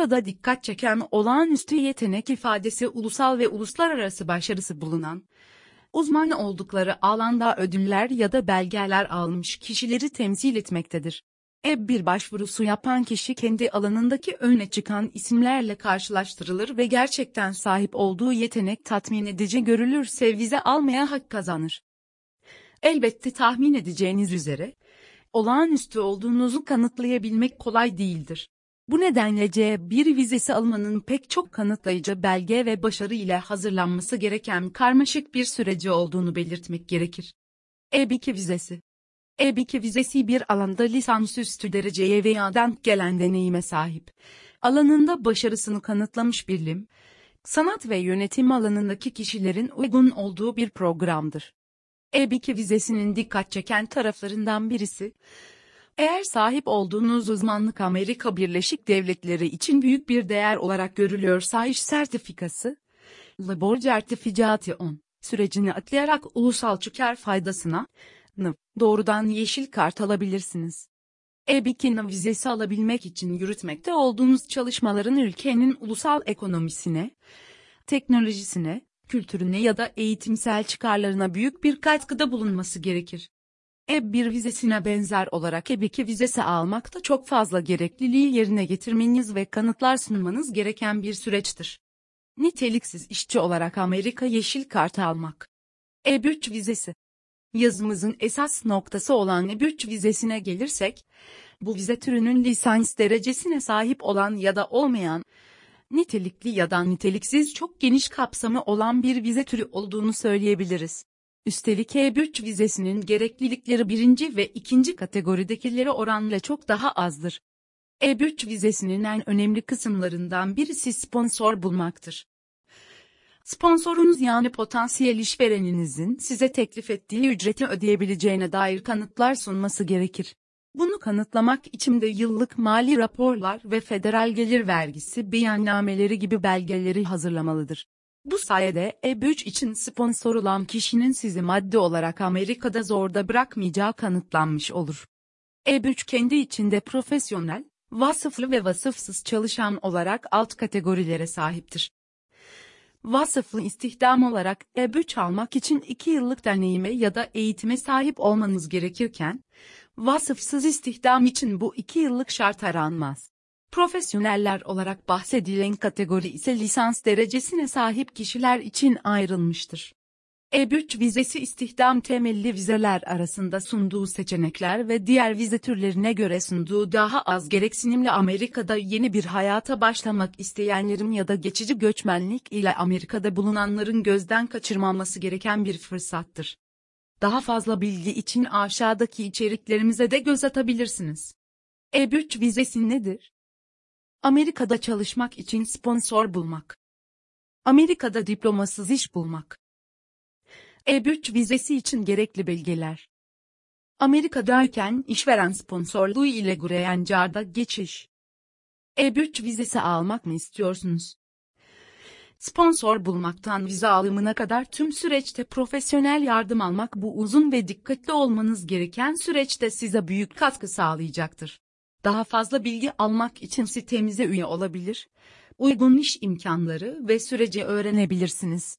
Burada dikkat çeken olağanüstü yetenek ifadesi ulusal ve uluslararası başarısı bulunan, uzman oldukları alanda ödüller ya da belgeler almış kişileri temsil etmektedir. E1 başvurusu yapan kişi kendi alanındaki öne çıkan isimlerle karşılaştırılır ve gerçekten sahip olduğu yetenek tatmin edici görülürse vize almaya hak kazanır. Elbette tahmin edeceğiniz üzere, olağanüstü olduğunuzu kanıtlayabilmek kolay değildir. Bu nedenle C1 vizesi almanın pek çok kanıtlayıcı belge ve başarı ile hazırlanması gereken karmaşık bir süreci olduğunu belirtmek gerekir. E2 vizesi E2 vizesi bir alanda lisansüstü dereceye veya denk gelen deneyime sahip. Alanında başarısını kanıtlamış bilim, sanat ve yönetim alanındaki kişilerin uygun olduğu bir programdır. E2 vizesinin dikkat çeken taraflarından birisi, eğer sahip olduğunuz uzmanlık Amerika Birleşik Devletleri için büyük bir değer olarak görülüyorsa iş sertifikası, Labor Certification sürecini atlayarak ulusal çıkar faydasına, doğrudan yeşil kart alabilirsiniz. E-Bikini vizesi alabilmek için yürütmekte olduğunuz çalışmaların ülkenin ulusal ekonomisine, teknolojisine, kültürüne ya da eğitimsel çıkarlarına büyük bir katkıda bulunması gerekir. E1 vizesine benzer olarak E2 vizesi almak da çok fazla gerekliliği yerine getirmeniz ve kanıtlar sunmanız gereken bir süreçtir. Niteliksiz işçi olarak Amerika Yeşil Kartı almak. E3 vizesi. Yazımızın esas noktası olan E3 vizesine gelirsek, bu vize türünün lisans derecesine sahip olan ya da olmayan, nitelikli ya da niteliksiz çok geniş kapsamı olan bir vize türü olduğunu söyleyebiliriz. Üstelik E3 vizesinin gereklilikleri birinci ve ikinci kategoridekilere oranla çok daha azdır. E3 vizesinin en önemli kısımlarından birisi sponsor bulmaktır. Sponsorunuz yani potansiyel işvereninizin size teklif ettiği ücreti ödeyebileceğine dair kanıtlar sunması gerekir. Bunu kanıtlamak için de yıllık mali raporlar ve federal gelir vergisi beyannameleri gibi belgeleri hazırlamalıdır. Bu sayede E3 için sponsor olan kişinin sizi maddi olarak Amerika'da zorda bırakmayacağı kanıtlanmış olur. E3 kendi içinde profesyonel, vasıflı ve vasıfsız çalışan olarak alt kategorilere sahiptir. Vasıflı istihdam olarak E3 almak için 2 yıllık deneyime ya da eğitime sahip olmanız gerekirken, vasıfsız istihdam için bu 2 yıllık şart aranmaz. Profesyoneller olarak bahsedilen kategori ise lisans derecesine sahip kişiler için ayrılmıştır. E3 vizesi istihdam temelli vizeler arasında sunduğu seçenekler ve diğer vize türlerine göre sunduğu daha az gereksinimli Amerika'da yeni bir hayata başlamak isteyenlerin ya da geçici göçmenlik ile Amerika'da bulunanların gözden kaçırmaması gereken bir fırsattır. Daha fazla bilgi için aşağıdaki içeriklerimize de göz atabilirsiniz. E3 vizesi nedir? Amerika'da çalışmak için sponsor bulmak. Amerika'da diplomasız iş bulmak. E3 vizesi için gerekli belgeler. Amerika'dayken işveren sponsorluğu ile Green Card'a geçiş. E3 vizesi almak mı istiyorsunuz? Sponsor bulmaktan vize alımına kadar tüm süreçte profesyonel yardım almak bu uzun ve dikkatli olmanız gereken süreçte size büyük katkı sağlayacaktır. Daha fazla bilgi almak için sitemize üye olabilir, uygun iş imkanları ve süreci öğrenebilirsiniz.